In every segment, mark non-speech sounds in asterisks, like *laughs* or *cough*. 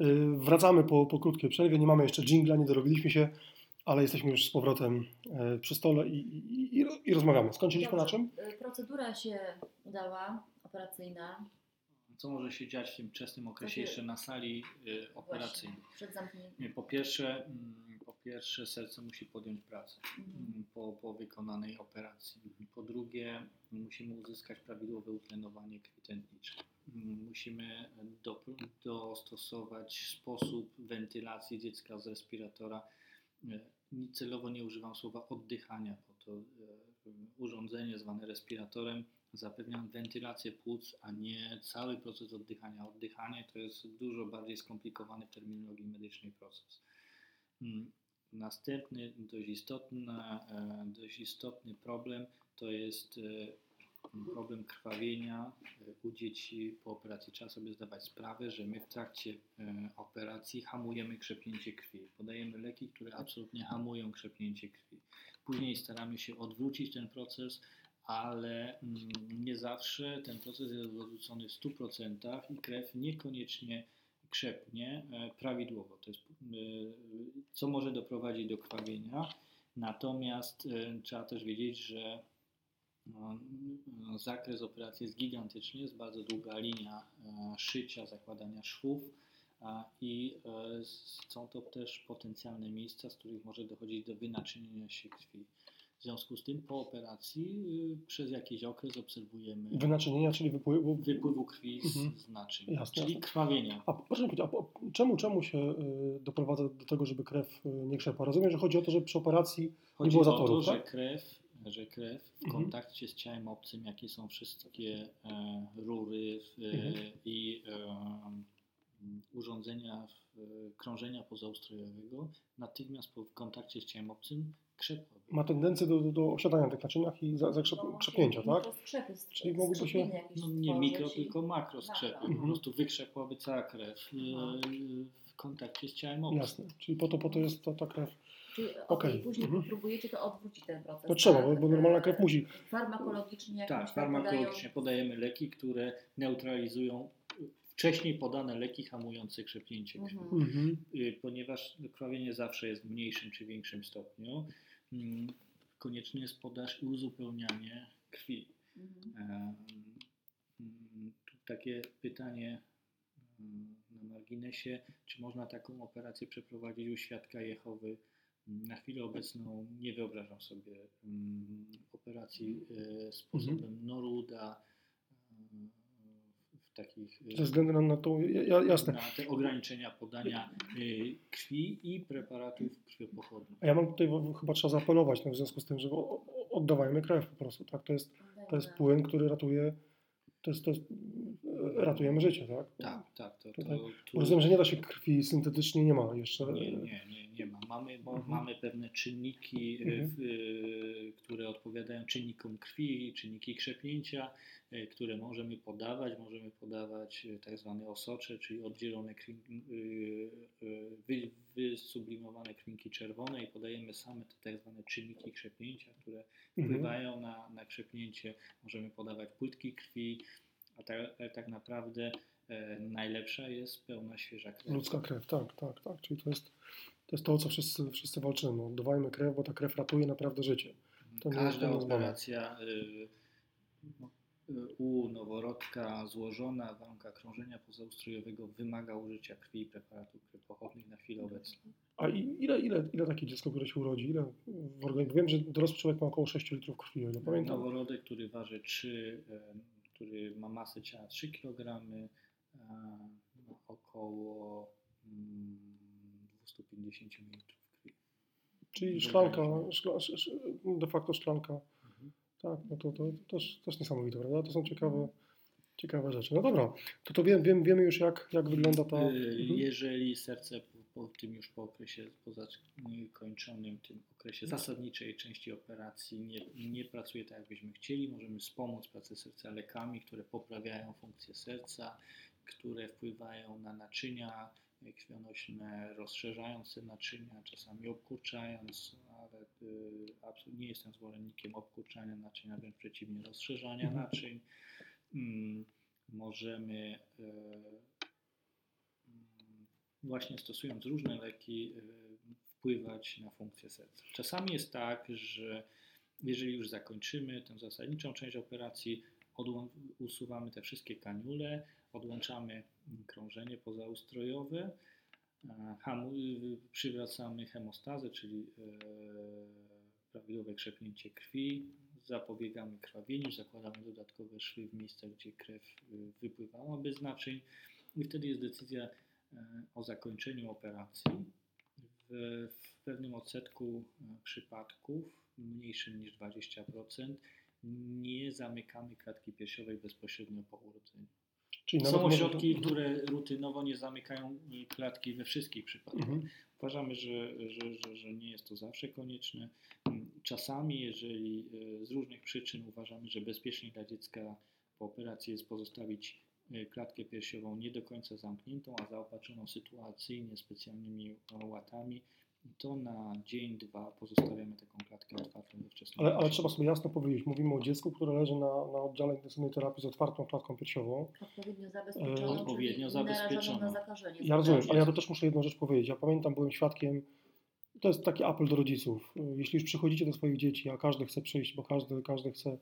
Y, wracamy po, po krótkiej przerwie. Nie mamy jeszcze jingla, nie dorobiliśmy się, ale jesteśmy już z powrotem e, przy stole i, i, i, rozmawiamy. Skończyliśmy na czym? Y, Procedura się udała, operacyjna. Co może się dziać w tym wczesnym okresie jeszcze na sali y, operacyjnej? Właśnie, przed zamknięciem. Po pierwsze, mm, po pierwsze serce musi podjąć pracę Mhm. mm, po, po wykonanej operacji. Po drugie, musimy uzyskać prawidłowe utlenowanie krwi tętniczej. Mm, Musimy do, dostosować sposób wentylacji dziecka z respiratora. E, Celowo nie używam słowa oddychania, bo to e, urządzenie zwane respiratorem zapewnia wentylację płuc, a nie cały proces oddychania. Oddychanie to jest dużo bardziej skomplikowany w terminologii medycznej proces. Mm, Następny dość istotny, e, dość istotny problem to jest problem krwawienia e, u dzieci po operacji. Trzeba sobie zdawać sprawę, że my w trakcie e, operacji hamujemy krzepnięcie krwi. Podajemy leki, które absolutnie hamują krzepnięcie krwi. Później staramy się odwrócić ten proces, ale mm, nie zawsze ten proces jest odwrócony w 100% i krew niekoniecznie krzepnie e, prawidłowo. To jest, co może doprowadzić do krwawienia. Natomiast trzeba też wiedzieć, że no, no, zakres operacji jest gigantyczny, jest bardzo długa linia e, szycia, zakładania szwów i e, są to też potencjalne miejsca, z których może dochodzić do wynaczynienia się krwi. W związku z tym po operacji y, przez jakiś okres obserwujemy Wynaczynienia, czyli wypływu. wypływu krwi z, Mhm. z naczyń, Jasne, czyli jasne. krwawienia. A proszę mi powiedzieć, a czemu, czemu się doprowadza do tego, żeby krew nie krzepła? Rozumiem, że chodzi o to, że przy operacji Chodzi było o zatorów, to, tak? że krew, że krew w Mhm. kontakcie z ciałem obcym, jakie są wszystkie e, rury e, Mhm. i e, urządzenia w, e, krążenia pozaustrojowego, natychmiast po w kontakcie z ciałem obcym krzepła. ma tendencję do, do, do osiadania w tych naczyniach i za, zakrzep, Bo krzepnięcia, tak? mikroskrzepy z- Czyli mogłyby się- No nie mikro, i- tylko makro skrzepy. Po Mhm. prostu wykrzepłaby cała krew e, Mhm. w kontakcie z ciałem obcym. Jasne. Czyli po to, po to jest to ta krew. Czyli Okej. okay. później Mhm. próbujecie to odwrócić ten proces. To trzeba, tak? bo, normalna krew musi. Farmakologicznie Tak, farmakologicznie podają- podajemy leki, które neutralizują wcześniej podane leki hamujące krzepnięcie krwi. Mhm. Mhm. Y, Ponieważ krwawienie zawsze jest w mniejszym czy większym stopniu, mm, konieczny jest podaż i uzupełnianie krwi. Mhm. Em, mm, Tu takie pytanie mm, na marginesie, czy można taką operację przeprowadzić u świadka Jehowy? Na chwilę obecną nie wyobrażam sobie mm, operacji e, sposobem Noruda mm, w takich e, Ze względu na, to, ja, jasne. na te ograniczenia podania krwi i preparatów krwiopochodnych. A ja mam tutaj chyba trzeba zaapelować no, w związku z tym, że oddawajmy krew po prostu, tak? To jest, to jest płyn, który ratuje, to jest, to jest, ratujemy życie, tak? Tak, tak. To, to, Rozumiem, że nie da się krwi syntetycznie, nie ma jeszcze. Nie, nie, nie, nie ma. Mamy, bo Mhm. mamy pewne czynniki, y, Mhm. w, które odpowiadają czynnikom krwi, czynniki krzepnięcia, y, które możemy podawać. Możemy podawać tak zwane osocze, czyli oddzielone krwi, wy, wysublimowane krwinki czerwone i podajemy same te tak zwane czynniki krzepnięcia, które Mhm. wpływają na, na krzepnięcie. Możemy podawać płytki krwi, a tak, ale tak naprawdę e, najlepsza jest pełna świeża krew. Ludzka krew, tak, tak, tak. Czyli to jest to, jest to o co wszyscy, wszyscy walczymy. Oddawajmy krew, bo ta krew ratuje naprawdę życie. To Każda operacja y, no, y, u noworodka złożona w warunkach krążenia pozaustrojowego wymaga użycia krwi i preparatów krwiopochodnych na chwilę obecną. A ile, ile, ile takie dziecko, które się urodzi, ile w organizmie? Wiem, że dorosły człowiek ma około 6 litrów krwi, o ile pamiętam. Noworodek, który waży 3, który ma masę ciała 3 kg, około mm, 250 ml krwi. Czyli szklanka, de facto szklanka. Mhm. Tak, no to, to, to też, też niesamowite, prawda? To są ciekawe, ciekawe rzeczy. No dobra, to, to wiem, wiem, wiemy już jak, jak wygląda ta... Y, Mhm. Jeżeli serce po, tym już po okresie po zakończonym tym okresie zasadniczej części operacji nie, nie pracuje tak, jakbyśmy chcieli, możemy wspomóc pracę serca lekami, które poprawiają funkcję serca, które wpływają na naczynia krwionośne, rozszerzając te naczynia, czasami obkurczając, ale y, absolutnie nie jestem zwolennikiem obkurczania naczynia, wręcz przeciwnie, rozszerzania Mhm. naczyń. Mm, możemy e, mm, właśnie stosując różne leki y, wpływać na funkcję serca. Czasami jest tak, że jeżeli już zakończymy tę zasadniczą część operacji, usuwamy te wszystkie kaniule, odłączamy krążenie pozaustrojowe, e, przywracamy hemostazę, czyli e, prawidłowe krzepnięcie krwi, zapobiegamy krwawieniu, zakładamy dodatkowe szwy w miejscach, gdzie krew y, wypływała bez naczyń i wtedy jest decyzja e, o zakończeniu operacji. W, w pewnym odsetku e, przypadków, mniejszym niż 20%, nie zamykamy klatki piersiowej bezpośrednio po urodzeniu. Czyli Są może- ośrodki, które rutynowo nie zamykają klatki we wszystkich przypadkach. Mhm. Uważamy, że, że, że, że nie jest to zawsze konieczne. Mm, Czasami, jeżeli y, z różnych przyczyn uważamy, że bezpiecznie dla dziecka po operacji jest pozostawić y, klatkę piersiową nie do końca zamkniętą, a zaopatrzoną sytuacyjnie specjalnymi łatami, to na dzień, dwa pozostawiamy taką klatkę otwartą we wczesnym Ale, ale trzeba sobie jasno powiedzieć, mówimy o dziecku, które leży na, na oddziale intensywnej terapii z otwartą klatką piersiową. Odpowiednio zabezpieczoną, Odpowiednio czyli narażoną zabezpieczoną. na zakażenie. Ja rozumiem, ale ja to też muszę jedną rzecz powiedzieć. Ja pamiętam, byłem świadkiem, to jest taki apel do rodziców. Jeśli już przychodzicie do swoich dzieci, a każdy chce przyjść, bo każdy, każdy chce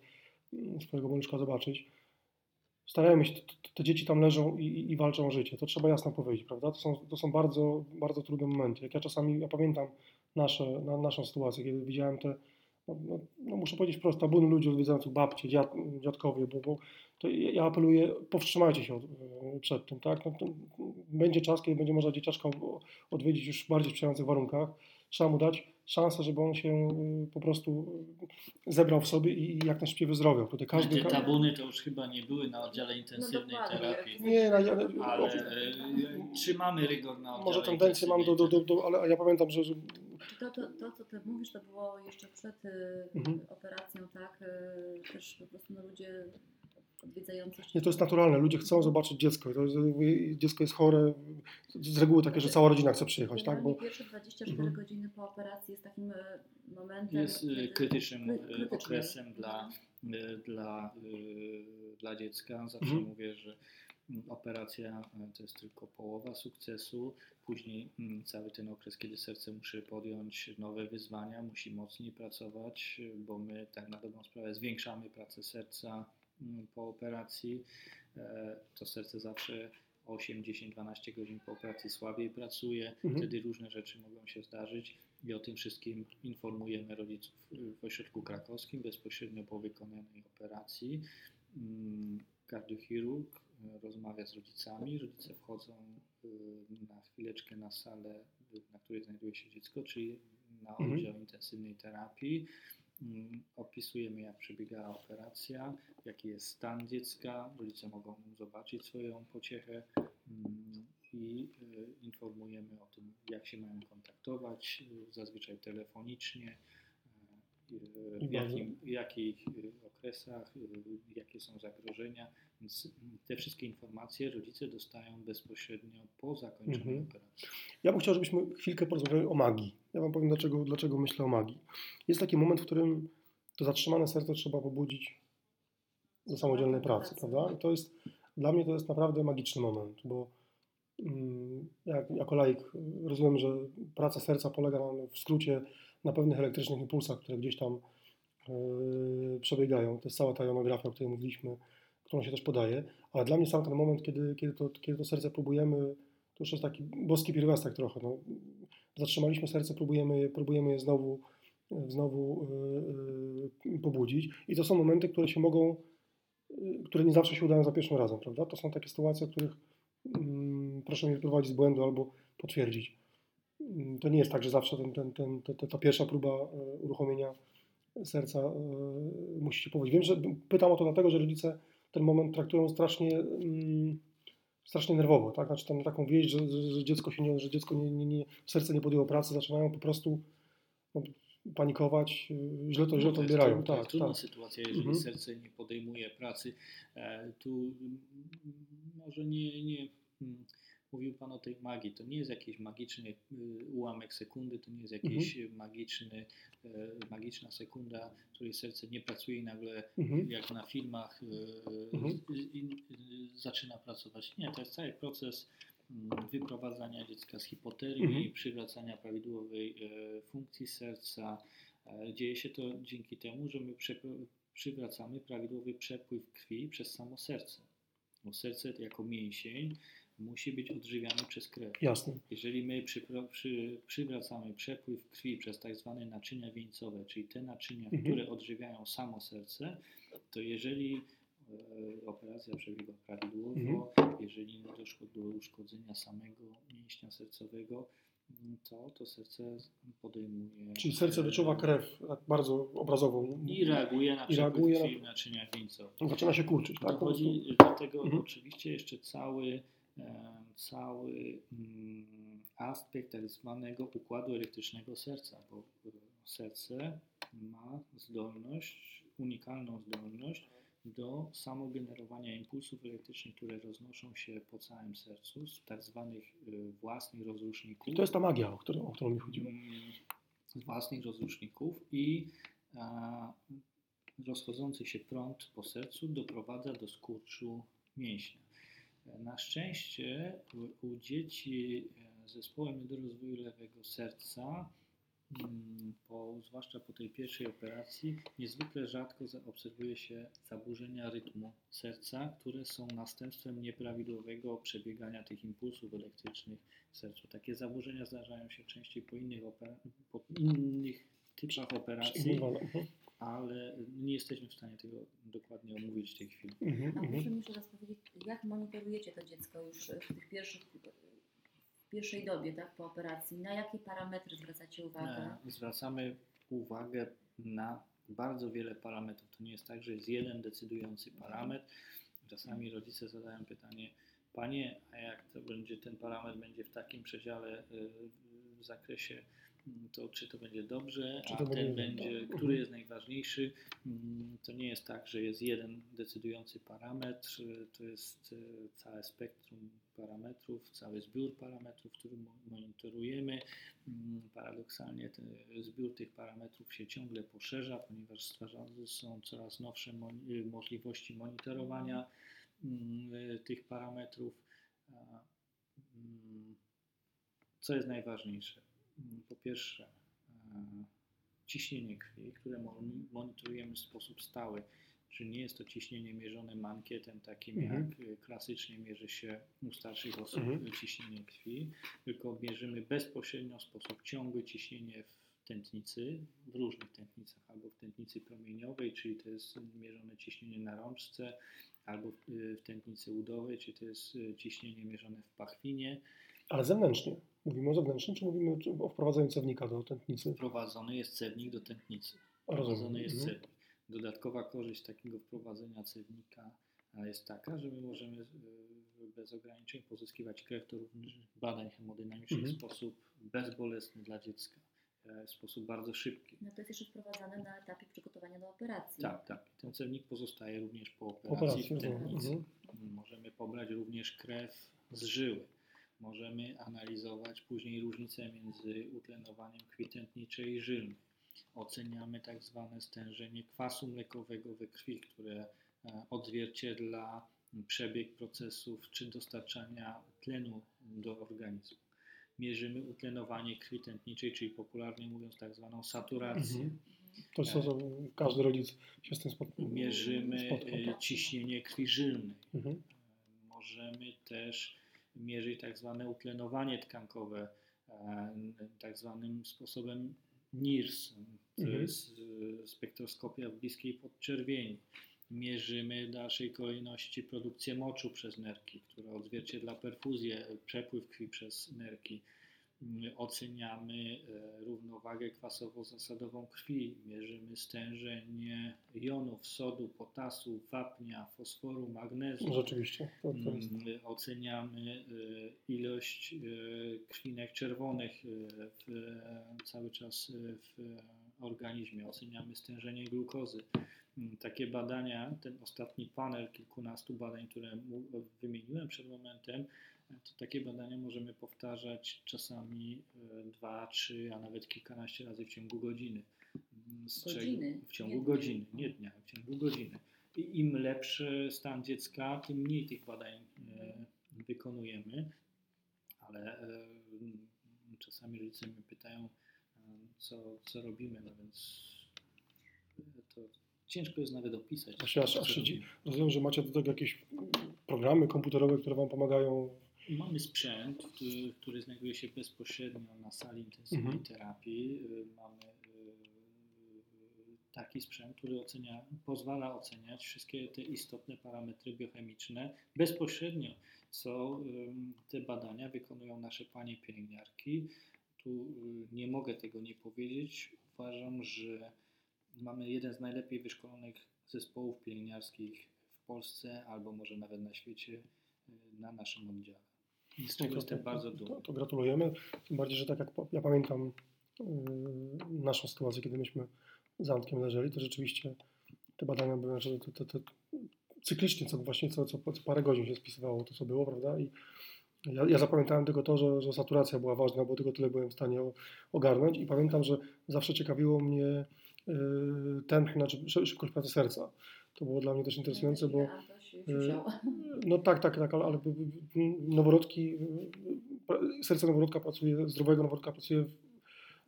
mm, swojego maluszka zobaczyć, starajmy się, te dzieci tam leżą i, i, i walczą o życie. To trzeba jasno powiedzieć, prawda? To są, to są bardzo, bardzo trudne momenty. Jak ja czasami, ja pamiętam nasze, na, naszą sytuację, kiedy widziałem te, no, no, no muszę powiedzieć wprost, tabuny ludzi odwiedzających babcie, dziad, dziadkowie, bo, bo to ja apeluję, powstrzymajcie się od, e, przed tym, tak? No, to będzie czas, kiedy będzie można dzieciaczka odwiedzić już w bardziej sprzyjających warunkach. Trzeba mu dać szansę, żeby on się y, po prostu y, zebrał w sobie i jak najszybciej wyzdrowiał. Tutaj każdy... Te tabuny to już chyba nie były na oddziale intensywnej dokładnie. terapii. Nie, no, ja, Ale e, trzymamy rygor na oddziale może tendencję mam do, do, do, do ale ja pamiętam, że, to, to, to, co ty mówisz, to było jeszcze przed y, Mhm. operacją, tak? Y, też po prostu no, ludzie odwiedzający nie, to jest naturalne. Ludzie chcą zobaczyć dziecko. To jest, dziecko jest chore. Z reguły takie, że cała rodzina chce przyjechać, tak? Bo pierwsze 24 Mhm. godziny po operacji jest takim y, momentem. jest kiedy- krytycznym kry- krytycznym. okresem dla, Mhm. dla, dla dziecka. Zawsze Mhm. mówię, że operacja e, to jest tylko połowa sukcesu. Później mm, cały ten okres, kiedy serce musi podjąć nowe wyzwania, musi mocniej pracować, bo my tak na dobrą sprawę zwiększamy pracę serca mm, po operacji. E, To serce zawsze 8, 10, 12 godzin po operacji słabiej pracuje. Mhm. Wtedy różne rzeczy mogą się zdarzyć i o tym wszystkim informujemy rodziców w ośrodku krakowskim bezpośrednio po wykonanej operacji. Mm, Kardiochirurg rozmawia z rodzicami, rodzice wchodzą e, na chwileczkę na salę, na której znajduje się dziecko, czyli na Mhm. oddział intensywnej terapii. Mm, Opisujemy, jak przebiegała operacja, jaki jest stan dziecka. Rodzice mogą zobaczyć swoją pociechę mm, i e, informujemy o tym, jak się mają kontaktować, e, zazwyczaj telefonicznie, w jakim, jakich e, okresach, e, jakie są zagrożenia. Więc te wszystkie informacje rodzice dostają bezpośrednio po zakończeniu Mhm. operacji. Ja bym chciał, żebyśmy chwilkę porozmawiali o magii. Ja Wam powiem, dlaczego, dlaczego myślę o magii. Jest taki moment, w którym to zatrzymane serce trzeba pobudzić do samodzielnej pracy, prawda? I to jest, dla mnie to jest naprawdę magiczny moment, bo mm, ja jako laik y, rozumiem, że praca serca polega na, w skrócie na pewnych elektrycznych impulsach, które gdzieś tam yy, przebiegają. To jest cała ta jonografia, o której mówiliśmy, którą się też podaje, ale dla mnie sam ten moment, kiedy, kiedy, to, kiedy to serce próbujemy, to już jest taki boski pierwiastek trochę. No. Zatrzymaliśmy serce, próbujemy, je- próbujemy je znowu, znowu yy, yy, pobudzić i to są momenty, które się mogą, yy, które nie zawsze się udają za pierwszym razem, prawda? To są takie sytuacje, o których mm, proszę mnie wyprowadzić z błędu albo potwierdzić. To nie jest tak, że zawsze ten, ten, ten, ta, ta pierwsza próba e, uruchomienia serca e, musi się powodzić. Wiem, że pytam o to dlatego, że rodzice ten moment traktują strasznie, mm, strasznie nerwowo, tak? Znaczy tam taką wieść, że, że, dziecko się nie, że dziecko nie, nie, nie, serce nie podjęło pracy, zaczynają po prostu no, panikować, y, źle to, źle to odbierają. trudna- Tak, trudna tak. sytuacja, jeżeli Mhm. serce nie podejmuje pracy. E, Tu mm, może nie, nie mm, mówił Pan o tej magii. To nie jest jakiś magiczny y, ułamek sekundy, to nie jest jakiś Mhm. magiczny, e, magiczna sekunda, w której serce nie pracuje i nagle Mhm. jak na filmach y, Mhm. y, y, y, zaczyna pracować. Nie, to jest cały proces mm, wyprowadzania dziecka z hipotermii, Mhm. przywracania prawidłowej funkcji serca. E, Dzieje się to dzięki temu, że my przywracamy prawidłowy przepływ krwi przez samo serce. Bo serce jako mięsień musi być odżywiane przez krew. Jasne. Jeżeli my przypro- przy, przywracamy przepływ krwi przez tak zwane naczynia wieńcowe, czyli te naczynia, Mhm. które odżywiają samo serce, to jeżeli e, operacja przebiega prawidłowo, jeżeli nie doszło do uszkodzenia samego mięśnia sercowego, m, to to serce podejmuje. Czyli serce e, wyczuwa krew tak bardzo obrazową. I reaguje na reaguje na- krwi w naczyniach wieńcowych. Zaczyna się kurczyć, tak? Dochodzi do tego Mhm. oczywiście jeszcze cały, cały mm, aspekt tak zwanego układu elektrycznego serca, bo e, serce ma zdolność, unikalną zdolność do samogenerowania impulsów elektrycznych, które roznoszą się po całym sercu z tak zwanych e, własnych rozruszników I to jest ta magia, o którą, o którą mi chodziło. mm, z własnych rozruszników i a, rozchodzący się prąd po sercu doprowadza do skurczu mięśnia. Na szczęście u, dzieci e, z zespołem niedorozwoju lewego serca, mm, po, zwłaszcza po tej pierwszej operacji, niezwykle rzadko zaobserwuje się zaburzenia rytmu serca, które są następstwem nieprawidłowego przebiegania tych impulsów elektrycznych w sercu. Takie zaburzenia zdarzają się częściej po innych, opera- po innych typach operacji. Ale nie jesteśmy w stanie tego dokładnie omówić w tej chwili. Mhm. A proszę Mhm. mi jeszcze raz powiedzieć, jak monitorujecie to dziecko już w tych pierwszych, w pierwszej dobie, tak, po operacji? Na jakie parametry zwracacie uwagę? E, Zwracamy uwagę na bardzo wiele parametrów. To nie jest tak, że jest jeden decydujący parametr. Czasami rodzice zadają pytanie, panie, a jak to będzie, ten parametr będzie w takim przedziale y, w zakresie, to czy to będzie dobrze, Czy a ten będzie- będzie, Mhm. który jest najważniejszy. Mm, To nie jest tak, że jest jeden decydujący parametr, to jest y, całe spektrum parametrów, cały zbiór parametrów, który mo- monitorujemy. Mm, Paradoksalnie ten zbiór tych parametrów się ciągle poszerza, ponieważ stwarzane są coraz nowsze mo- możliwości monitorowania mm, y, tych parametrów. Co jest najważniejsze? Po pierwsze, e, ciśnienie krwi, które mon- monitorujemy w sposób stały. Czyli nie jest to ciśnienie mierzone mankietem, takim Mhm. jak klasycznie mierzy się u starszych osób Mhm. ciśnienie krwi, tylko mierzymy bezpośrednio w sposób ciągły ciśnienie w tętnicy, w różnych tętnicach, albo w tętnicy promieniowej, czyli to jest mierzone ciśnienie na rączce, albo w, tętnicy udowej, czyli to jest y, ciśnienie mierzone w pachwinie. Ale zewnętrznie. Mówimy o zewnętrznym, czy mówimy o wprowadzeniu cewnika do tętnicy? Wprowadzony jest cewnik do tętnicy. Rozumiem. Wprowadzony jest Mhm. cewnik. Dodatkowa korzyść takiego wprowadzenia cewnika jest taka, że my możemy y, bez ograniczeń pozyskiwać krew do badań hemodynamicznych Mhm. w sposób bezbolesny dla dziecka, e, w sposób bardzo szybki. No to jest jeszcze wprowadzane na etapie przygotowania do operacji. Tak, tak. Ten cewnik pozostaje również po Po operacji operacji. w rozumiem. tętnicy. Mhm. Możemy pobrać również krew z żyły. Możemy analizować później różnicę między utlenowaniem krwi tętniczej i żylnej. Oceniamy tak zwane stężenie kwasu mlekowego we krwi, które e, odzwierciedla przebieg procesów czy dostarczania tlenu do organizmu. Mierzymy utlenowanie krwi tętniczej, czyli popularnie mówiąc tak zwaną saturację. Mhm. To jest to, co każdy rodzic się z tym spotkał. Mierzymy ciśnienie krwi żylnej. Mhm. Możemy też mierzyć tak zwane utlenowanie tkankowe, e, tak zwanym sposobem NIRS, to Mhm. jest e, spektroskopia w bliskiej podczerwieni. Mierzymy w dalszej kolejności produkcję moczu przez nerki, która odzwierciedla perfuzję, przepływ krwi przez nerki. Oceniamy e, równowagę kwasowo-zasadową krwi, mierzymy stężenie jonów, sodu, potasu, wapnia, fosforu, magnezu. No Rzeczywiście. To, to jest. Mm, Oceniamy e, ilość e, krwinek czerwonych w, cały czas w organizmie. Oceniamy stężenie glukozy. Mm, Takie badania, ten ostatni panel kilkunastu badań, które wymieniłem przed momentem, to takie badania możemy powtarzać czasami e, dwa, trzy, a nawet kilkanaście razy w ciągu godziny. Mm, z Godziny, W ciągu nie dnia. godziny, nie dnia, w ciągu godziny. I im lepszy stan dziecka, tym mniej tych badań e, wykonujemy. ale e, czasami rodzice mnie pytają, co, co robimy, no więc to ciężko jest nawet opisać. Aż- aż robimy. Rozumiem, że macie do tego jakieś programy komputerowe, które Wam pomagają. Mamy sprzęt, który, który znajduje się bezpośrednio na sali intensywnej Mhm. terapii. Y, Mamy y, taki sprzęt, który ocenia, pozwala oceniać wszystkie te istotne parametry biochemiczne bezpośrednio, co ym, te badania wykonują nasze panie pielęgniarki. Tu y, nie mogę tego nie powiedzieć. Uważam, że mamy jeden z najlepiej wyszkolonych zespołów pielęgniarskich w Polsce albo może nawet na świecie y, na naszym oddziale. I z czego jestem bardzo to, dumny. to gratulujemy. Tym bardziej, że tak jak po- ja pamiętam yy, naszą sytuację, kiedy myśmy z Antkiem leżeli, to rzeczywiście te badania były znaczy, to, to, to, cyklicznie, co właśnie co, co, co parę godzin się spisywało to, co było, prawda? I ja, ja zapamiętałem tylko to, że, że saturacja była ważna, bo tylko tyle byłem w stanie o, ogarnąć i pamiętam, że zawsze ciekawiło mnie yy, tętno, znaczy szy- szybkość pracy serca. To było dla mnie też interesujące, bo Wziął. *laughs* no tak, tak, tak, ale, noworodki, pra- serce noworodka pracuje, zdrowego noworodka pracuje w-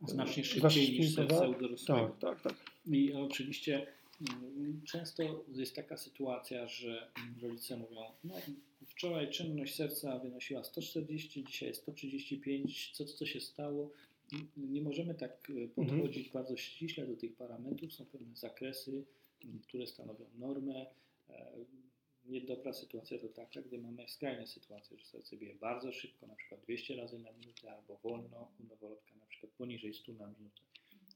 Znacznie Znacznie szybciej niż szybciej, serce u dorosłego. tak, tak, tak. I oczywiście mm, często jest taka sytuacja, że mm, rodzice mówią, no wczoraj czynność serca wynosiła 140, dzisiaj jest 135, co, co się stało? Nie możemy tak y, podchodzić bardzo ściśle do tych parametrów, są pewne zakresy, mm, które stanowią normę. Niedobra sytuacja to taka, gdy mamy skrajne sytuacje, że serce bije bardzo szybko, na przykład 200 razy na minutę, albo wolno, u noworodka na przykład poniżej 100 na minutę.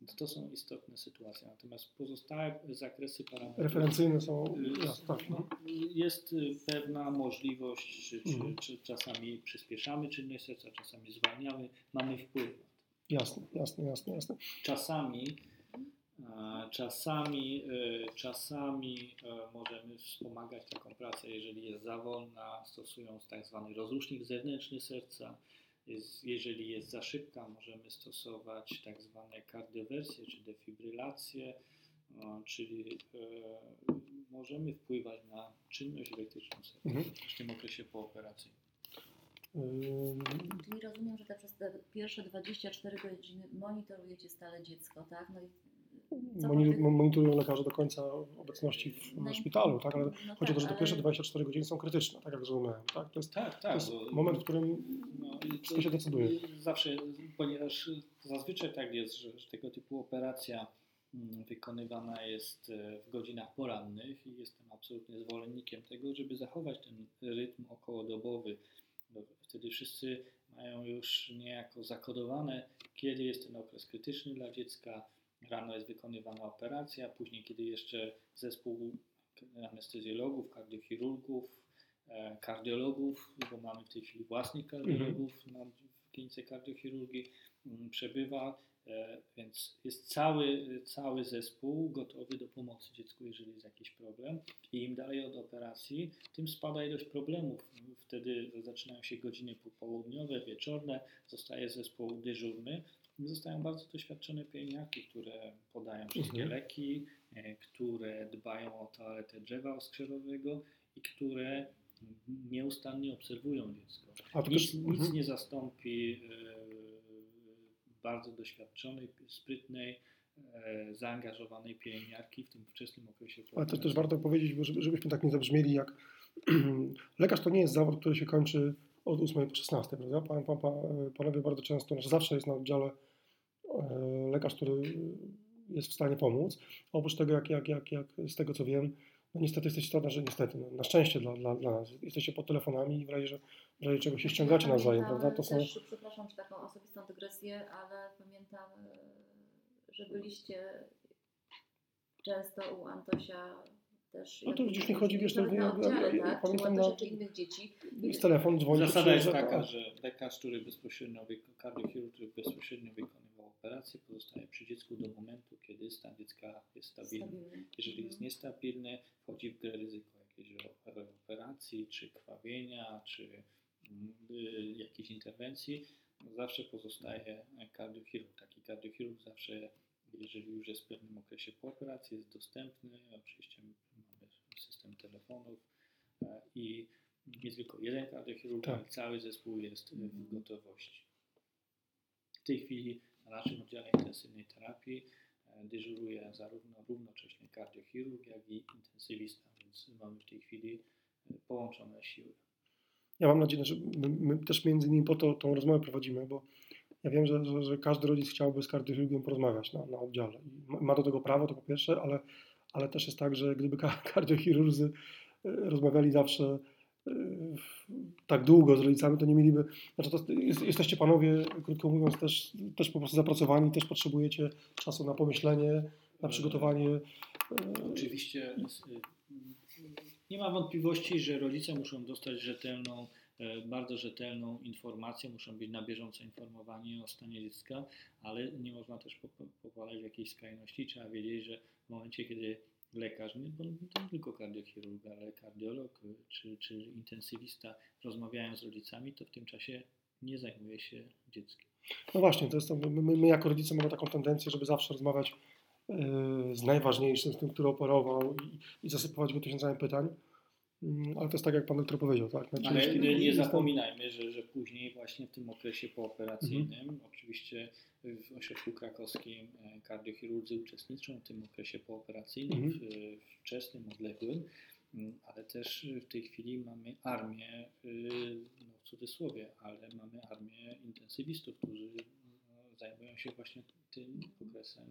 Więc to są istotne sytuacje. Natomiast pozostałe zakresy parametrów. Referencyjne są, y, jest pewna możliwość, czy, czy, Mhm. czy czasami przyspieszamy czynność serca, czasami zwalniamy, mamy wpływ. Jasne, jasne, jasne, jasne. Czasami, czasami, e, czasami e, możemy wspomagać taką pracę, jeżeli jest za wolna, stosując tak zwany rozrusznik zewnętrzny serca. Jest, jeżeli jest za szybka, możemy stosować tak zwane kardiowersje czy defibrylację, e, czyli możemy wpływać na czynność elektryczną serca Mhm. w tym okresie pooperacyjnym. Ym, Czyli rozumiem, że te przez te pierwsze 24 godziny monitorujecie stale dziecko, tak? No i Monitorują lekarze do końca obecności w No szpitalu, tak? Ale no chodzi o to, że te pierwsze 24 godziny są krytyczne, tak jak zrozumiałem, tak? To jest, Tak, to tak. jest bo- moment, w którym No, Wszystko się decyduje. Zawsze, ponieważ zazwyczaj tak jest, że, że tego typu operacja mm, wykonywana jest e, w godzinach porannych i jestem absolutnie zwolennikiem tego, żeby zachować ten rytm okołodobowy. Bo wtedy wszyscy mają już niejako zakodowane, kiedy jest ten okres krytyczny dla dziecka. Rano jest wykonywana operacja, później kiedy jeszcze zespół anestezjologów, kardiochirurgów, e, kardiologów, bo mamy w tej chwili własnych kardiologów na w klinice kardiochirurgii m, przebywa, e, więc jest cały, cały zespół gotowy do pomocy dziecku, jeżeli jest jakiś problem. I im dalej od operacji, tym spada ilość problemów. Wtedy zaczynają się godziny popołudniowe, wieczorne, zostaje zespół dyżurny. Zostają bardzo doświadczone pielęgniarki, które podają wszystkie Mhm. leki, e, które dbają o toaletę drzewa oskrzelowego i które nieustannie obserwują dziecko. Nic, też, nic mhm. nie zastąpi e, bardzo doświadczonej, sprytnej, e, zaangażowanej pielęgniarki w tym wczesnym okresie. Ale to też warto powiedzieć, żebyśmy tak nie zabrzmieli, jak *clears throat* lekarz to nie jest zawód, który się kończy od 8 do 16, prawda? Pan, pan, pan, panowie bardzo często, znaczy zawsze jest na oddziale lekarz, który jest w stanie pomóc. Oprócz tego, jak, jak, jak, jak z tego co wiem, no niestety jesteście to, że niestety, no, na szczęście dla, dla, dla nas, jesteście pod telefonami i w razie, że, w razie czego się ściągacie Ja nawzajem, prawda? To są, Też, przepraszam, że taką osobistą dygresję, ale pamiętam, e, że byliście często u Antosia też. No to już nie chodzi, wiesz, to na nie- ja- oddziale, ja- tak? pamiętam Czy na- czy innych dzieci. jest telefon, dzwoni, Zasada jest taka, tak. że lekarz, który bezpośrednio, kardiochirurg, który bezpośrednio wykonywał operację, pozostaje przy dziecku do momentu, kiedy stan dziecka jest stabilny. Stabilny. Jeżeli jest Mhm. niestabilny, wchodzi w grę ryzyko jakiejś operacji, czy krwawienia, czy mm, y, jakiejś interwencji. Zawsze pozostaje kardiochirurg. Taki kardiochirurg zawsze, jeżeli już jest w pewnym okresie po operacji, jest dostępny. Oczywiście mamy system telefonów e, i nie tylko jeden kardiochirurg, Tak. ale cały zespół jest w Mhm. gotowości. W tej chwili na naszym oddziale intensywnej terapii e, dyżuruje zarówno równocześnie kardiochirurg, jak i intensywista, więc mamy w tej chwili e, połączone siły. Ja mam nadzieję, że my, też między innymi po to tą rozmowę prowadzimy, bo ja wiem, że, że, że każdy rodzic chciałby z kardiochirurgiem porozmawiać na, na oddziale. Ma- do tego prawo, to po pierwsze, ale, ale też jest tak, że gdyby ka- *laughs* kardiochirurdzy e, rozmawiali zawsze tak długo z rodzicami, to nie mieliby. Znaczy to jest, jesteście panowie, krótko mówiąc, też, też po prostu zapracowani, też potrzebujecie czasu na pomyślenie, na przygotowanie. e, Oczywiście y, nie ma wątpliwości, że rodzice muszą dostać rzetelną, e, bardzo rzetelną informację, muszą być na bieżąco informowani o stanie dziecka, ale nie można też pop- popadać w jakiejś skrajności. Trzeba wiedzieć, że w momencie, kiedy lekarz, nie, bo nie tylko kardiochirurg, ale kardiolog czy, czy intensywista rozmawiają z rodzicami, to w tym czasie nie zajmuje się dzieckiem. No właśnie, to jest to, my, my, my jako rodzice mamy taką tendencję, żeby zawsze rozmawiać yy, z najważniejszym, z tym, który operował i, i zasypywać go tysiącami pytań. Mm, Ale to jest tak, jak pan doktor powiedział, tak? Znaczy, Ale nie, nie zapominajmy, że, że później właśnie w tym okresie pooperacyjnym, oczywiście w ośrodku krakowskim e, kardiochirurdzy uczestniczą w tym okresie pooperacyjnym, Mhm. w, wczesnym, odległym, m, ale też w tej chwili mamy armię, y, no w cudzysłowie, ale mamy armię intensywistów, którzy no, zajmują się właśnie tym okresem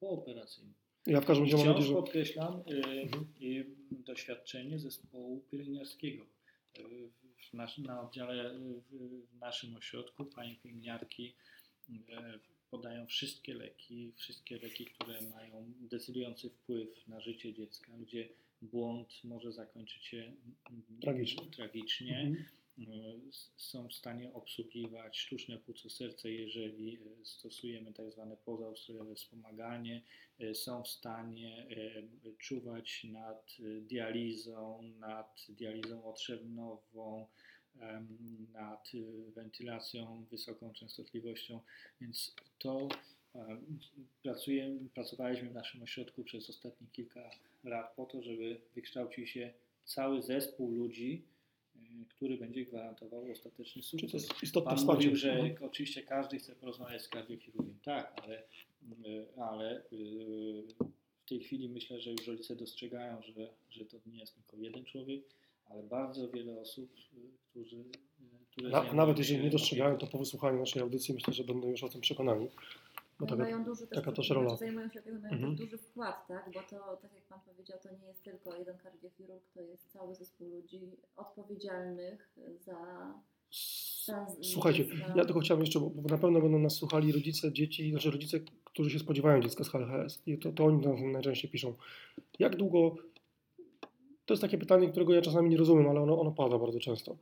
pooperacyjnym. Ja w każdym razie mam nadzieję, że... podkreślam y, Mhm. y, doświadczenie zespołu pielęgniarskiego. Y, w nasz, na oddziale, y, w, naszym ośrodku pani pielęgniarki y, podają wszystkie leki, wszystkie leki, które mają decydujący wpływ na życie dziecka, gdzie błąd może zakończyć się Tragicznie. tragicznie. Mhm. S- są w stanie obsługiwać sztuczne płuco serce, jeżeli y, stosujemy tak zwane pozaustrojowe wspomaganie, y, są w stanie czuwać nad dializą, nad dializą otrzewnową, nad wentylacją wysoką częstotliwością, więc to pracowaliśmy w naszym ośrodku przez ostatnie kilka lat po to, żeby wykształcił się cały zespół ludzi, który będzie gwarantował ostateczny Czyli to sukces. jest istotne Pan wsparcie. mówił, że Mhm. oczywiście każdy chce porozmawiać z kardiochirurgiem. Tak, ale, y, ale y, w tej chwili myślę, że już rodzice dostrzegają, że, że to nie jest tylko jeden człowiek, ale bardzo wiele osób, y, którzy, y, Na, nawet jeżeli nie dostrzegają, to po wysłuchaniu naszej audycji myślę, że będą już o tym przekonani. Bo No taka, mają duży też, taka też znaczy rola. Zajmują się opieką, mają Mhm. duży wkład, tak? Bo to, tak jak Pan powiedział, to nie jest tylko jeden kardiochirurg, to jest cały zespół ludzi odpowiedzialnych za Słuchajcie, ja tylko chciałem jeszcze, bo bo na pewno będą nas słuchali rodzice, dzieci, znaczy rodzice, którzy się spodziewają dziecka z HLHS i to, to oni nam najczęściej piszą. Jak długo, to jest takie pytanie, którego ja czasami nie rozumiem, ale ono, ono pada bardzo często.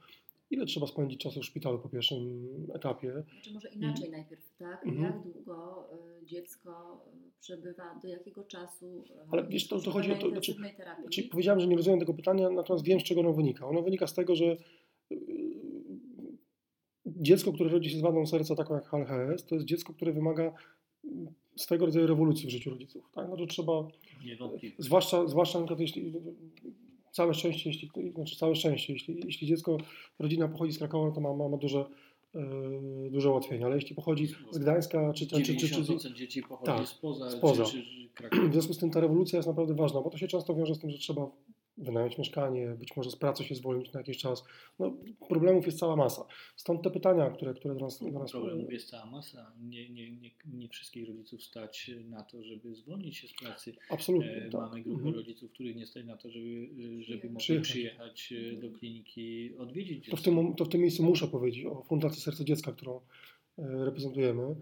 Ile trzeba spędzić czasu w szpitalu po pierwszym etapie? Znaczy może inaczej najpierw, tak? Mhm. Jak długo y, dziecko y, przebywa, do jakiego czasu y, Ale wiesz, to- to chodzi o na to, znaczy-? Znaczy, powiedziałem, że nie rozumiem tego pytania, natomiast wiem, z czego ono wynika. Ono wynika z tego, że dziecko, które rodzi się z wadą serca, taką jak HLHS, to jest dziecko, które wymaga mm, swego rodzaju rewolucji w życiu rodziców. Tak? No to trzeba, zwłaszcza, zwłaszcza na przykład jeśli całe szczęście, jeśli, znaczy całe szczęście, jeśli, jeśli dziecko, rodzina pochodzi z Krakowa, no to ma, ma, ma duże, yy, duże ułatwienia, ale jeśli pochodzi z Gdańska, czy, czy, czy, czy, czy, 90% dzieci pochodzi tak, spoza, spoza. Czy, czy, Krakowa. w związku z tym ta rewolucja jest naprawdę ważna, bo to się często wiąże z tym, że trzeba wynająć mieszkanie, być może z pracy się zwolnić na jakiś czas. No, problemów jest cała masa. Stąd te pytania, które, które do nas, do nas Problemów jest cała masa. Nie, nie, nie, nie wszystkich rodziców stać na to, żeby zwolnić się z pracy. Absolutnie. E, tak. Mamy grupę Mhm. rodziców, których nie stać na to, żeby, żeby mogli Przyjechać. przyjechać e, do kliniki, odwiedzić To w, tym, to w tym miejscu muszę powiedzieć o Fundacji Serce Dziecka, którą e, reprezentujemy.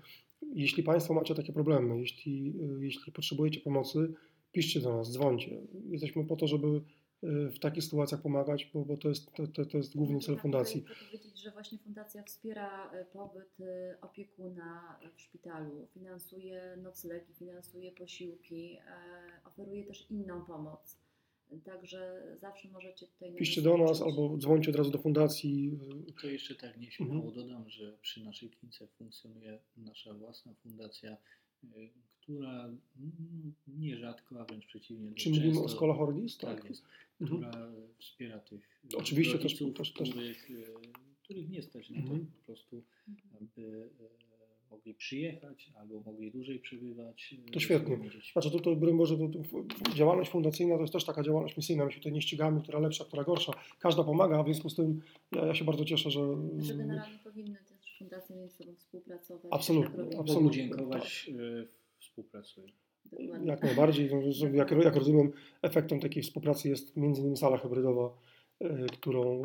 Jeśli Państwo macie takie problemy, jeśli, e, jeśli potrzebujecie pomocy, piszcie do nas, dzwońcie. Jesteśmy po to, żeby w takich sytuacjach pomagać, bo, bo to, jest, to, to, to jest główny cel Ja fundacji. Chcę powiedzieć, że właśnie fundacja wspiera e, pobyt e, opiekuna w szpitalu, finansuje noclegi, finansuje posiłki, oferuje też inną pomoc. Także zawsze możecie tutaj na Piszcie do nas albo dzwońcie od razu do fundacji. To jeszcze tak nieśmiało Mhm. dodam, że przy naszej klinice funkcjonuje nasza własna fundacja y, która mm, nierzadko, a wręcz przeciwnie. Czy mówimy o często- Schola Hordis? Tak jest, Mhm. która wspiera tych Oczywiście też- rodziców, też- też- Których, y, których nie stać na to Mhm. po prostu, aby y, mogli przyjechać albo mogli dłużej przebywać. y, To świetnie. Znaczy to, to broń Boże, to, to działalność fundacyjna to jest też taka działalność misyjna. My się tutaj nie ścigamy, która lepsza, która gorsza. Każda pomaga, w związku z tym ja, ja się bardzo cieszę, że... Że generalnie powinny też fundacje między sobą współpracować. Absolutnie, tak absolutnie. Dziękować, współpracują. Dokładnie. Jak najbardziej. No, Jak, jak rozumiem, efektem takiej współpracy jest między innymi sala hybrydowa, y, którą,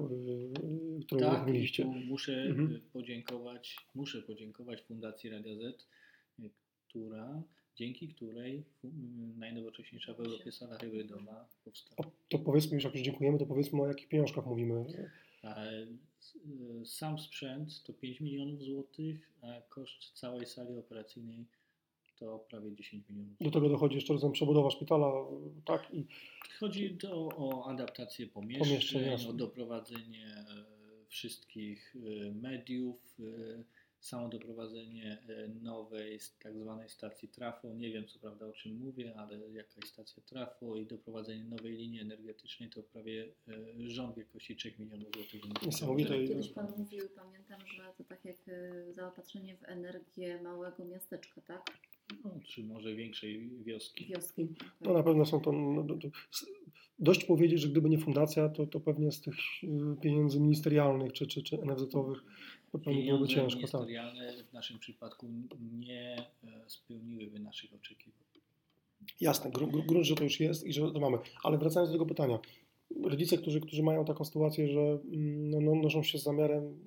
y, którą Tak, uruchomiliście. muszę Mhm. y, podziękować, muszę podziękować Fundacji Radia Z, która, dzięki której najnowocześniejsza w Europie sala hybrydowa powstała. To powiedzmy już, jak już dziękujemy, to powiedzmy o jakich pieniążkach mówimy. Sam sprzęt to 5 milionów złotych, a koszt całej sali operacyjnej to prawie 10 milionów. Do tego dochodzi jeszcze razem przebudowa szpitala, tak, i Chodzi to o adaptację Pomieszczeń, pomieszczeń, o doprowadzenie e, wszystkich e, mediów, e, samo doprowadzenie nowej tak zwanej stacji trafo. Nie wiem co prawda o czym mówię, ale jakaś stacja trafo i doprowadzenie nowej linii energetycznej to prawie rząd wielkości 3 milionów złotych. Niesamowite. Kiedyś- Pan mówił, pamiętam, że to tak jak zaopatrzenie w energię małego miasteczka, tak? No, czy może większej wioski. Wioski. no na pewno są to... No, to, dość powiedzieć, że gdyby nie fundacja, to, to pewnie z tych y, pieniędzy ministerialnych czy, czy, czy NFZ-owych to pewnie byłoby ciężko. Tak. ministerialne w naszym przypadku nie e, spełniłyby naszych oczekiwań. Jasne, gru- gru- grunt, że to już jest i że to mamy. Ale wracając do tego pytania. Rodzice, którzy, którzy mają taką sytuację, że mm, no, no, noszą się z zamiarem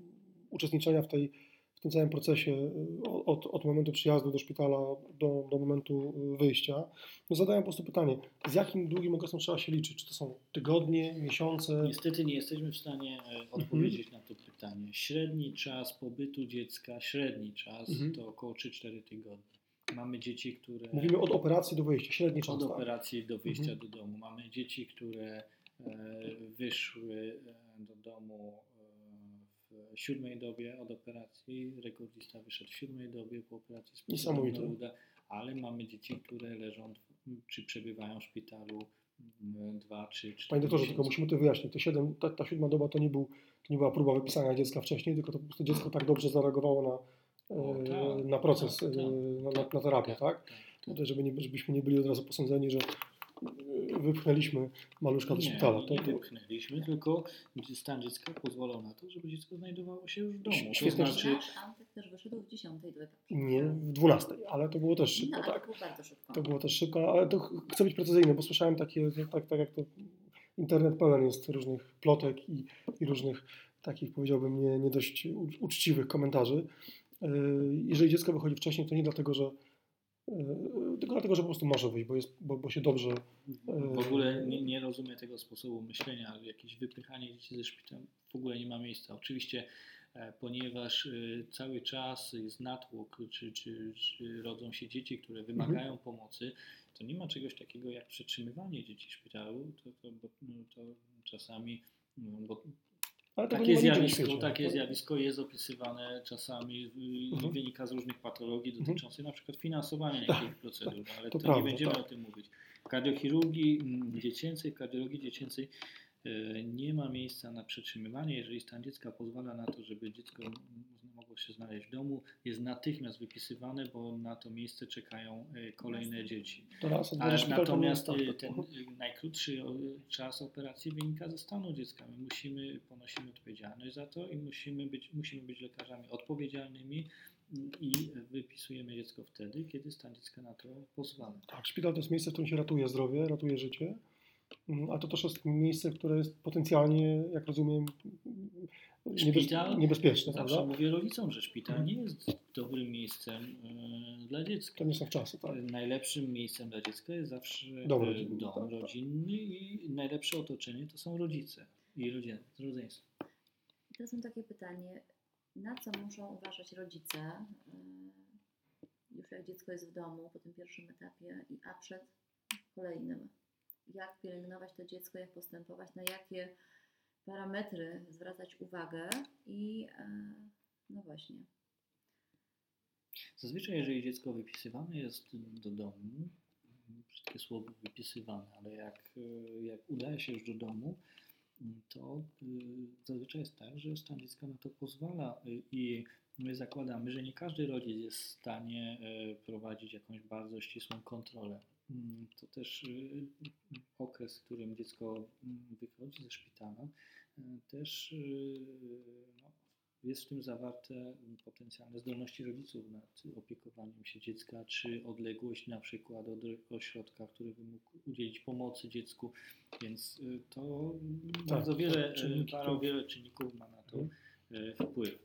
uczestniczenia w, tej, w tym całym procesie y, od, od momentu przyjazdu do szpitala do, do momentu y, wyjścia, no zadają po prostu pytanie, z jakim długim okresem trzeba się liczyć? Czy to są tygodnie, miesiące? Niestety nie jesteśmy w stanie e, odpowiedzieć na to pytanie. Średni czas pobytu dziecka, średni czas Mhm. to około 3-4 tygodnie. Mamy dzieci, które Mówimy od operacji do wyjścia, średni czas. od tak? operacji do wyjścia Mhm. do domu. Mamy dzieci, które e, wyszły e, do domu w siódmej dobie od operacji. Rekordista wyszedł w siódmej dobie po operacji Niesamowite. uda, ale mamy dzieci, które leżą czy przebywają w szpitalu 2, 3, 4 Panie doktorze, tylko musimy to wyjaśnić. Te siedem, ta, ta siódma doba to nie, był, to nie była próba wypisania dziecka wcześniej, tylko to po prostu dziecko tak dobrze zareagowało na, O, e, tak, na proces, tak, tak, e, na, na, terapię, tak? tak. Żeby nie, żebyśmy nie byli od razu posądzeni, że wypchnęliśmy maluszka do szpitala. nie, nie wypchnęliśmy, tylko stan dziecka pozwalał na to, żeby dziecko znajdowało się już w domu. Świetnie, to znaczy, Nasz Antek też wyszedł w dziesiątej do etapu. nie w dwunastej, ale to było też No, szybko, ale tak? to było bardzo szybko. To było też szybko, ale to ch- chcę być precyzyjny, bo słyszałem takie, tak, tak jak to internet pełen jest różnych plotek i, i różnych takich, powiedziałbym, nie, nie dość uczciwych komentarzy. Yy, Jeżeli dziecko wychodzi wcześniej, to nie dlatego, że tylko dlatego, że po prostu może wyjść, bo, jest, bo, bo się dobrze. w ogóle nie, nie rozumiem tego sposobu myślenia, jakieś wypychanie dzieci ze szpitala w ogóle nie ma miejsca. Oczywiście, e, ponieważ e, cały czas jest natłok, czy, czy, czy rodzą się dzieci, które wymagają pomocy, to nie ma czegoś takiego jak przetrzymywanie dzieci w szpitalu. To, to, bo, no, to czasami, no, bo Ale tego Takie nie zjawisko, świecie. takie zjawisko jest opisywane czasami i Mhm. wynika z różnych patologii Mhm. dotyczących na przykład finansowania niektórych procedur, ale To to, prawda, nie będziemy tak. o tym mówić. W kardiochirurgii mm, dziecięcej, w kardiologii dziecięcej nie ma miejsca na przetrzymywanie. Jeżeli stan dziecka pozwala na to, żeby dziecko mogło się znaleźć w domu, jest natychmiast wypisywane, bo na to miejsce czekają e, kolejne dzieci. Ale natomiast tak. ten najkrótszy czas operacji wynika ze stanu dziecka. My musimy, ponosimy odpowiedzialność za to i musimy być, musimy być lekarzami odpowiedzialnymi i wypisujemy dziecko wtedy, kiedy stan dziecka na to pozwala. Tak, szpital to jest miejsce, w którym się ratuje zdrowie, ratuje życie, a to też jest miejsce, które jest potencjalnie, jak rozumiem, Szpital? niebezpieczne, Zawsze prawda? mówię rodzicom, że szpital Mhm. nie jest dobrym miejscem y, dla dziecka. To nie są czasy, tak. Najlepszym miejscem dla dziecka jest zawsze Dom y, rodzinny, dom tak, tak. rodzinny i najlepsze otoczenie to są rodzice i rodzin, rodzeństwo. I teraz mam takie pytanie, na co muszą uważać rodzice, y, już jak dziecko jest w domu po tym pierwszym etapie, i a przed kolejnym? Jak pielęgnować to dziecko, jak postępować, na jakie parametry zwracać uwagę i y, no właśnie. Zazwyczaj, jeżeli dziecko wypisywane jest do domu, wszystkie słowo wypisywane, ale jak, y, jak udaje się już do domu, to y, zazwyczaj jest tak, że stan dziecka na to pozwala i my zakładamy, że nie każdy rodzic jest w stanie prowadzić jakąś bardzo ścisłą kontrolę. Mm, To też y, okres, w którym dziecko mm, wychodzi ze szpitala, y, też y, no, jest w tym zawarte potencjalne zdolności rodziców nad opiekowaniem się dziecka, czy odległość na przykład od ośrodka, który by mógł udzielić pomocy dziecku, więc to bardzo wiele, to- wiele czynników ma na to Mhm. wpływ.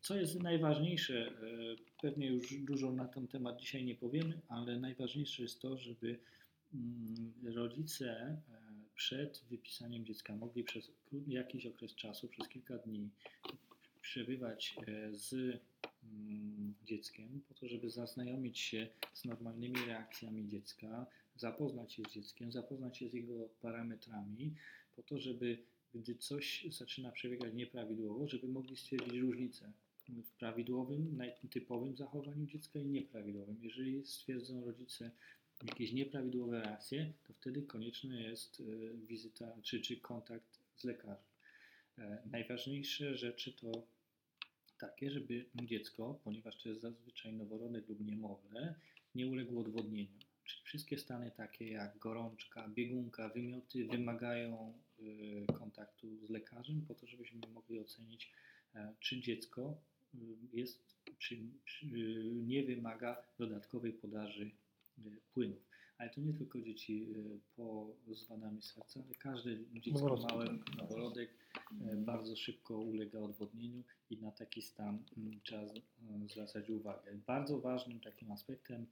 Co jest najważniejsze, pewnie już dużo na ten temat dzisiaj nie powiemy, ale najważniejsze jest to, żeby mm, rodzice e, przed wypisaniem dziecka mogli przez jakiś okres czasu, przez kilka dni przebywać e, z mm, dzieckiem po to, żeby zaznajomić się z normalnymi reakcjami dziecka, zapoznać się z dzieckiem, zapoznać się z jego parametrami, po to, żeby gdy coś zaczyna przebiegać nieprawidłowo, żeby mogli stwierdzić różnicę w prawidłowym, najtypowym zachowaniu dziecka i nieprawidłowym. Jeżeli stwierdzą rodzice jakieś nieprawidłowe reakcje, to wtedy konieczna jest e, wizyta czy, czy kontakt z lekarzem. E, Najważniejsze rzeczy to takie, żeby dziecko, ponieważ to jest zazwyczaj noworodek lub niemowlę, nie uległo odwodnieniu. Czyli wszystkie stany takie jak gorączka, biegunka, wymioty wymagają y, kontaktu z lekarzem po to, żebyśmy mogli ocenić, e, czy dziecko jest, czy, czy y, nie wymaga dodatkowej podaży y, płynów. Ale to nie tylko dzieci y, po z wadami serca, ale każde dziecko Noworodki, małe, noworodek bardzo szybko ulega odwodnieniu i na taki stan mm, trzeba zwracać uwagę. Bardzo ważnym takim aspektem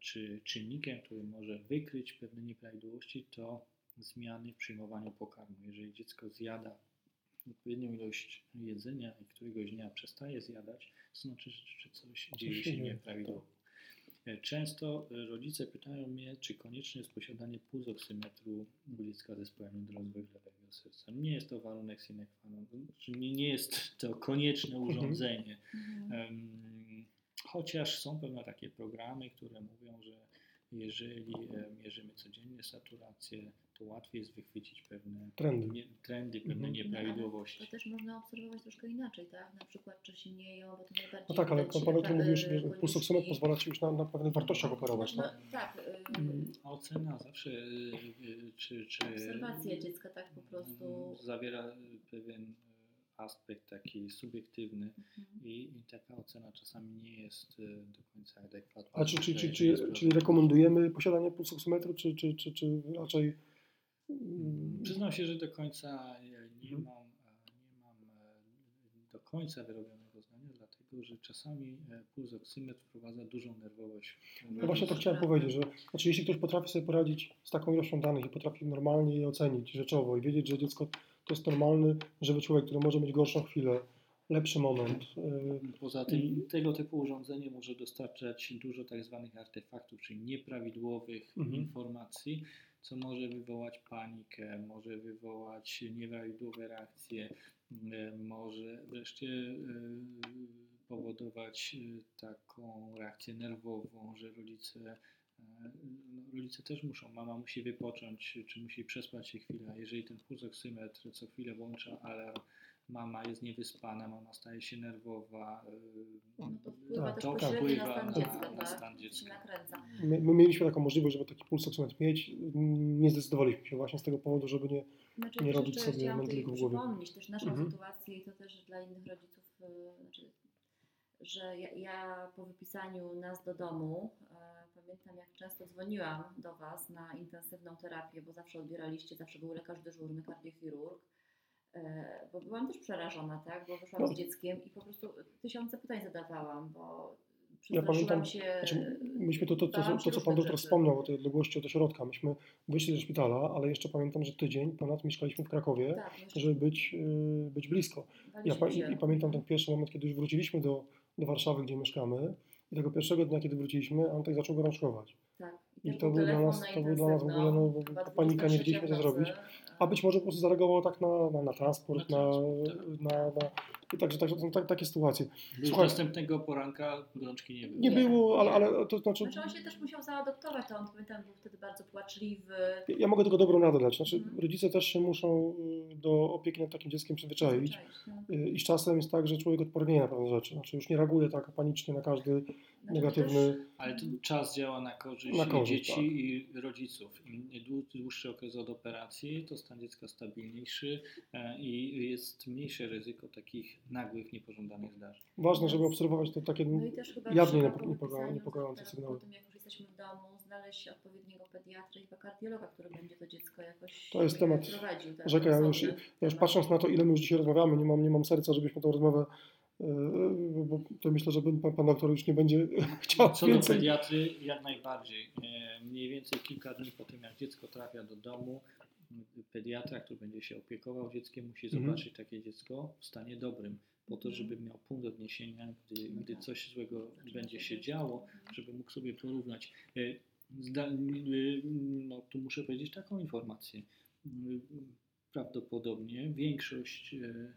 czy czynnikiem, który może wykryć pewne nieprawidłowości, to zmiany w przyjmowaniu pokarmu. Jeżeli dziecko zjada odpowiednią ilość jedzenia i któregoś dnia przestaje zjadać, to znaczy, że coś dzieje się się dzieje, nieprawidłowo. E, Często e, rodzice pytają mnie, czy konieczne jest posiadanie pulsoksymetru u dziecka z zespołem niedorozwojowego serca. Nie jest to warunek sine qua non, znaczy nie, nie jest to konieczne urządzenie. Mhm. Em, Chociaż są pewne takie programy, które mówią, że jeżeli e, mierzymy codziennie saturację, to łatwiej jest wychwycić pewne Trendy. nie, trendy, pewne Mhm. nieprawidłowości. To też można obserwować troszkę inaczej, tak? Na przykład czy silnieją, bo to najbardziej No tak, ale na- mówisz, y, że pulsoksymetr policzki. pozwala Ci już na, na pewnych wartościach operować, No, tak? tak, y, Mm. Ocena zawsze, y, czy, czy obserwacje dziecka tak po prostu. zawiera pewien aspekt taki subiektywny Mhm. i, i taka ocena czasami nie jest do końca adekwatna. A czy, czy, czy, czy, czyli rekomendujemy posiadanie pulsoksymetru, czy, czy, czy, czy raczej... mm, Przyznam się, że do końca e, nie Mhm. mam, e, nie mam e, do końca wyrobionego zdania, dlatego że czasami e, pulsoksymetr wprowadza dużą nerwowość. No właśnie to chciałem powiedzieć, że znaczy, jeśli ktoś potrafi sobie poradzić z taką ilością danych i potrafi normalnie je ocenić rzeczowo i wiedzieć, że dziecko to jest normalny, żywy człowiek, który może mieć gorszą chwilę, lepszy moment, yy, Poza tym tego typu urządzenie może dostarczać dużo tak zwanych artefaktów, czyli nieprawidłowych Mhm. informacji, co może wywołać panikę, może wywołać nieprawidłowe reakcje, e, może wreszcie e, powodować e, taką reakcję nerwową, że rodzice no, rodzice też muszą, mama musi wypocząć, czy musi przespać się chwilę. Jeżeli ten pulsoksymetr co chwilę włącza alarm, mama jest niewyspana, mama staje się nerwowa. No to wpływa Tak, też to pośrednio na stan na- dziecka, na tak? stan Się dziecka. nakręca. my, my mieliśmy taką możliwość, żeby taki pulsoksymetr mieć, nie zdecydowaliśmy się właśnie z tego powodu, żeby nie... Znaczy, Nie robić sobie mędrzyków w głowie. przypomnieć też naszą Mhm. sytuację i to też dla innych rodziców, y, znaczy, że ja, ja po wypisaniu nas do domu e, pamiętam jak często dzwoniłam do Was na intensywną terapię, bo zawsze odbieraliście, zawsze był lekarz dyżurny, kardiochirurg, bo byłam też przerażona, tak, bo wyszłam No. z dzieckiem i po prostu tysiące pytań zadawałam, bo Ja pamiętam, się... Znaczy, myśmy to, to, to, to, się co Pan doktor wspomniał o tej odległości od ośrodka, myśmy wyszli ze szpitala, ale jeszcze pamiętam, że tydzień ponad mieszkaliśmy w Krakowie, Tak, żeby być, yy, być blisko. Ja, się. I pamiętam ten pierwszy moment, kiedy już wróciliśmy do, do Warszawy, gdzie mieszkamy i tego pierwszego dnia, kiedy wróciliśmy, Antek zaczął gorączkować. Tak. I też to był dla nas- na to był dla nas w ogóle, no, ta panika, nie 26 wiedzieliśmy, co zrobić. A być może po prostu zareagował tak na, na, na transport, Na na, transport, na, na, i także, także są tak, takie sytuacje. Słuchaj- następnego poranka gorączki nie było. Nie, było, ale, ale to znaczy, Znaczy on się też musiał zaadoptować, to on pamiętam był wtedy bardzo płaczliwy. ja mogę tylko dobrą radę dać. Znaczy, Mhm. rodzice też się muszą y, do opieki nad takim dzieckiem przyzwyczaić. no. Y, I z czasem jest tak, że człowiek odpornieje na pewne rzeczy. Znaczy już nie reaguje tak panicznie na każdy negatywny. też- Ale czas działa na korzyść, Na korzyść, dzieci tak. i rodziców. Im dłu- dłuższy okres od operacji, to stan dziecka stabilniejszy e, i jest mniejsze ryzyko takich nagłych, niepożądanych zdarzeń. Ważne, żeby obserwować to takie No jawnie niepokojące, sygnały. Po tym, jak już jesteśmy w domu, znaleźć odpowiedniego pediatry i kardiologa, który będzie to dziecko jakoś To jest e, temat prowadził. tak, rzeka. Ja już, ja już patrząc na to, ile my już dzisiaj rozmawiamy, nie mam, nie mam serca, żebyśmy tą rozmowę, bo to myślę, że pan, pan doktor już nie będzie *laughs* chciał Co do więcej. pediatry, jak najbardziej. E, Mniej więcej kilka dni po tym, jak dziecko trafia do domu, pediatra, który będzie się opiekował dzieckiem, musi Mhm. zobaczyć takie dziecko w stanie dobrym, po to, żeby miał punkt odniesienia, gdy, gdy tak. coś złego Zaczyna będzie się działo, Mhm. żeby mógł sobie porównać. E, Zda, y, no, tu muszę powiedzieć taką informację. Prawdopodobnie większość, e,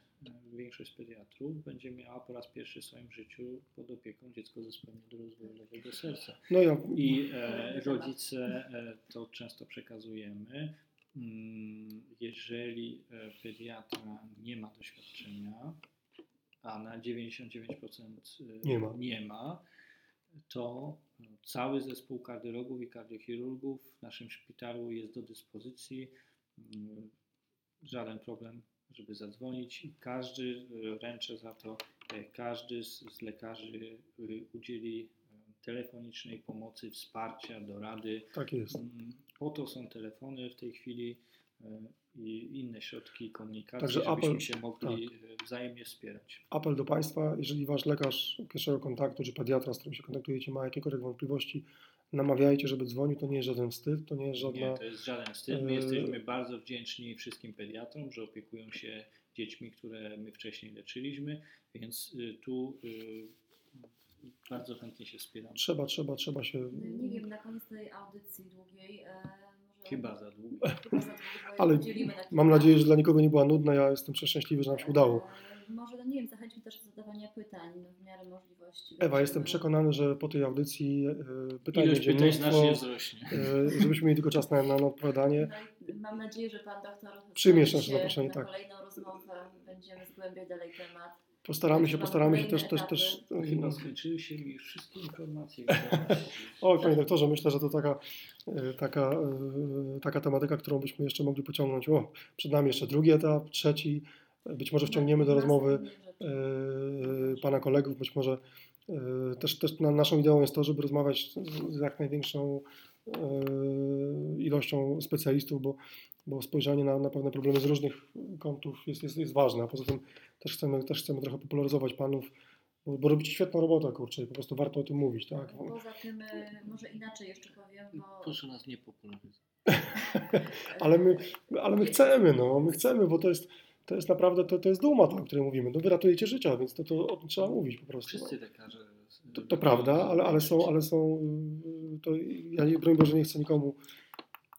większość pediatrów będzie miała po raz pierwszy w swoim życiu pod opieką dziecko ze zespołem rozwojowego serca. No ja, I e, rodzice e, to często przekazujemy. Mm, Jeżeli e, pediatra nie ma doświadczenia, a na 99% e, Nie ma. nie ma, to cały zespół kardiologów i kardiochirurgów w naszym szpitalu jest do dyspozycji. Mm, Żaden problem, żeby zadzwonić i każdy, e, ręczę za to, e, każdy z, z lekarzy e, udzieli telefonicznej pomocy, wsparcia, dorady. tak jest. Mm, Po to są telefony w tej chwili i inne środki komunikacji, Także żebyśmy apel- się mogli e, wzajemnie wspierać. Apel do Państwa, jeżeli Wasz lekarz pierwszego kontaktu, czy pediatra, z którym się kontaktujecie, ma jakiekolwiek wątpliwości, namawiajcie, żeby dzwonił. To nie jest żaden wstyd, to nie jest żadna... Nie, to jest żaden wstyd. My e, jesteśmy bardzo wdzięczni wszystkim pediatrom, że opiekują się dziećmi, które my wcześniej leczyliśmy, więc y, tu y, bardzo chętnie się wspieramy. Trzeba, trzeba, trzeba się... No Nie wiem, na koniec tej audycji długiej. E, może Chyba za długo. Chyba za długo, bo *laughs* Ale Mam nadzieję, że dla nikogo nie była nudna. Ja jestem przeszczęśliwy, że nam się udało. Może, no nie wiem, zachęćmy też do zadawania pytań no, w miarę możliwości. Ewa, jestem przekonany, że po tej audycji e, pytań Ilość będzie pytań mnóstwo, wzrośnie. e, żebyśmy mieli tylko czas na, na, odpowiadanie. No mam nadzieję, że Pan doktor Przyjmiesz nasze się zaproszenie, na tak. kolejną rozmowę. Będziemy zgłębiać dalej temat. Postaramy się, postaramy się też, też, też. Chyba skończyły się mi już wszystkie informacje. *laughs* O, panie doktorze, myślę, że to taka, e, taka, taka tematyka, którą byśmy jeszcze mogli pociągnąć. O, przed nami jeszcze drugi etap, trzeci. Być może wciągniemy do rozmowy e, pana kolegów, być może e, też, też na- naszą ideą jest to, żeby rozmawiać z- jak największą e, ilością specjalistów, bo, bo spojrzenie na, na pewne problemy z różnych kątów jest, jest, jest ważne, a poza tym też chcemy, też chcemy trochę popularyzować panów, bo, bo robicie świetną robotę, kurczę, i po prostu warto o tym mówić, tak? Poza tym, może inaczej jeszcze powiem, bo... Proszę nas nie popularyzować. *laughs* Ale my, ale my chcemy, no, my chcemy, bo to jest, to jest naprawdę, to, to jest duma, o której mówimy. No wy ratujecie życia, więc to, to o tym trzeba mówić po prostu. No. Wszyscy lekarze. To, to prawda, ale, ale są, ale są, to ja nie, broń Boże nie chcę nikomu,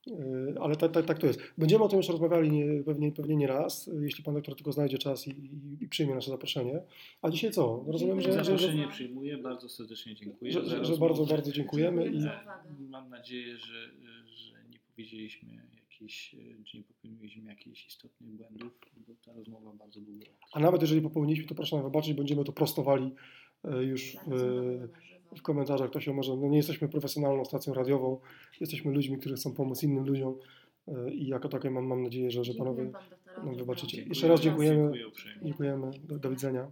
yy, ale tak, tak, tak to jest. Będziemy o tym jeszcze rozmawiali nie, pewnie, pewnie nie raz, jeśli Pan doktor tylko znajdzie czas i, i, i przyjmie nasze zaproszenie. A dzisiaj co? Rozumiem, że, że, że, Zaproszenie przyjmuję, bardzo serdecznie dziękuję. że, że, bardzo, bardzo dziękujemy. I, E, uwagę. Mam nadzieję, że, że nie powiedzieliśmy e, czy nie popełniliśmy jakichś istotnych błędów, bo ta rozmowa bardzo długo a nawet jeżeli popełniliśmy, to proszę nam wybaczyć, będziemy to prostowali yy, już Tak, w, żywo. w komentarzach. To się może, no nie jesteśmy profesjonalną stacją radiową, jesteśmy ludźmi, którzy chcą pomóc innym ludziom i jako takie mam, mam nadzieję, że, że Panowie nam wybaczycie. Jeszcze raz dziękujemy. Dziękuję uprzejmie. Dziękujemy. Do, do widzenia.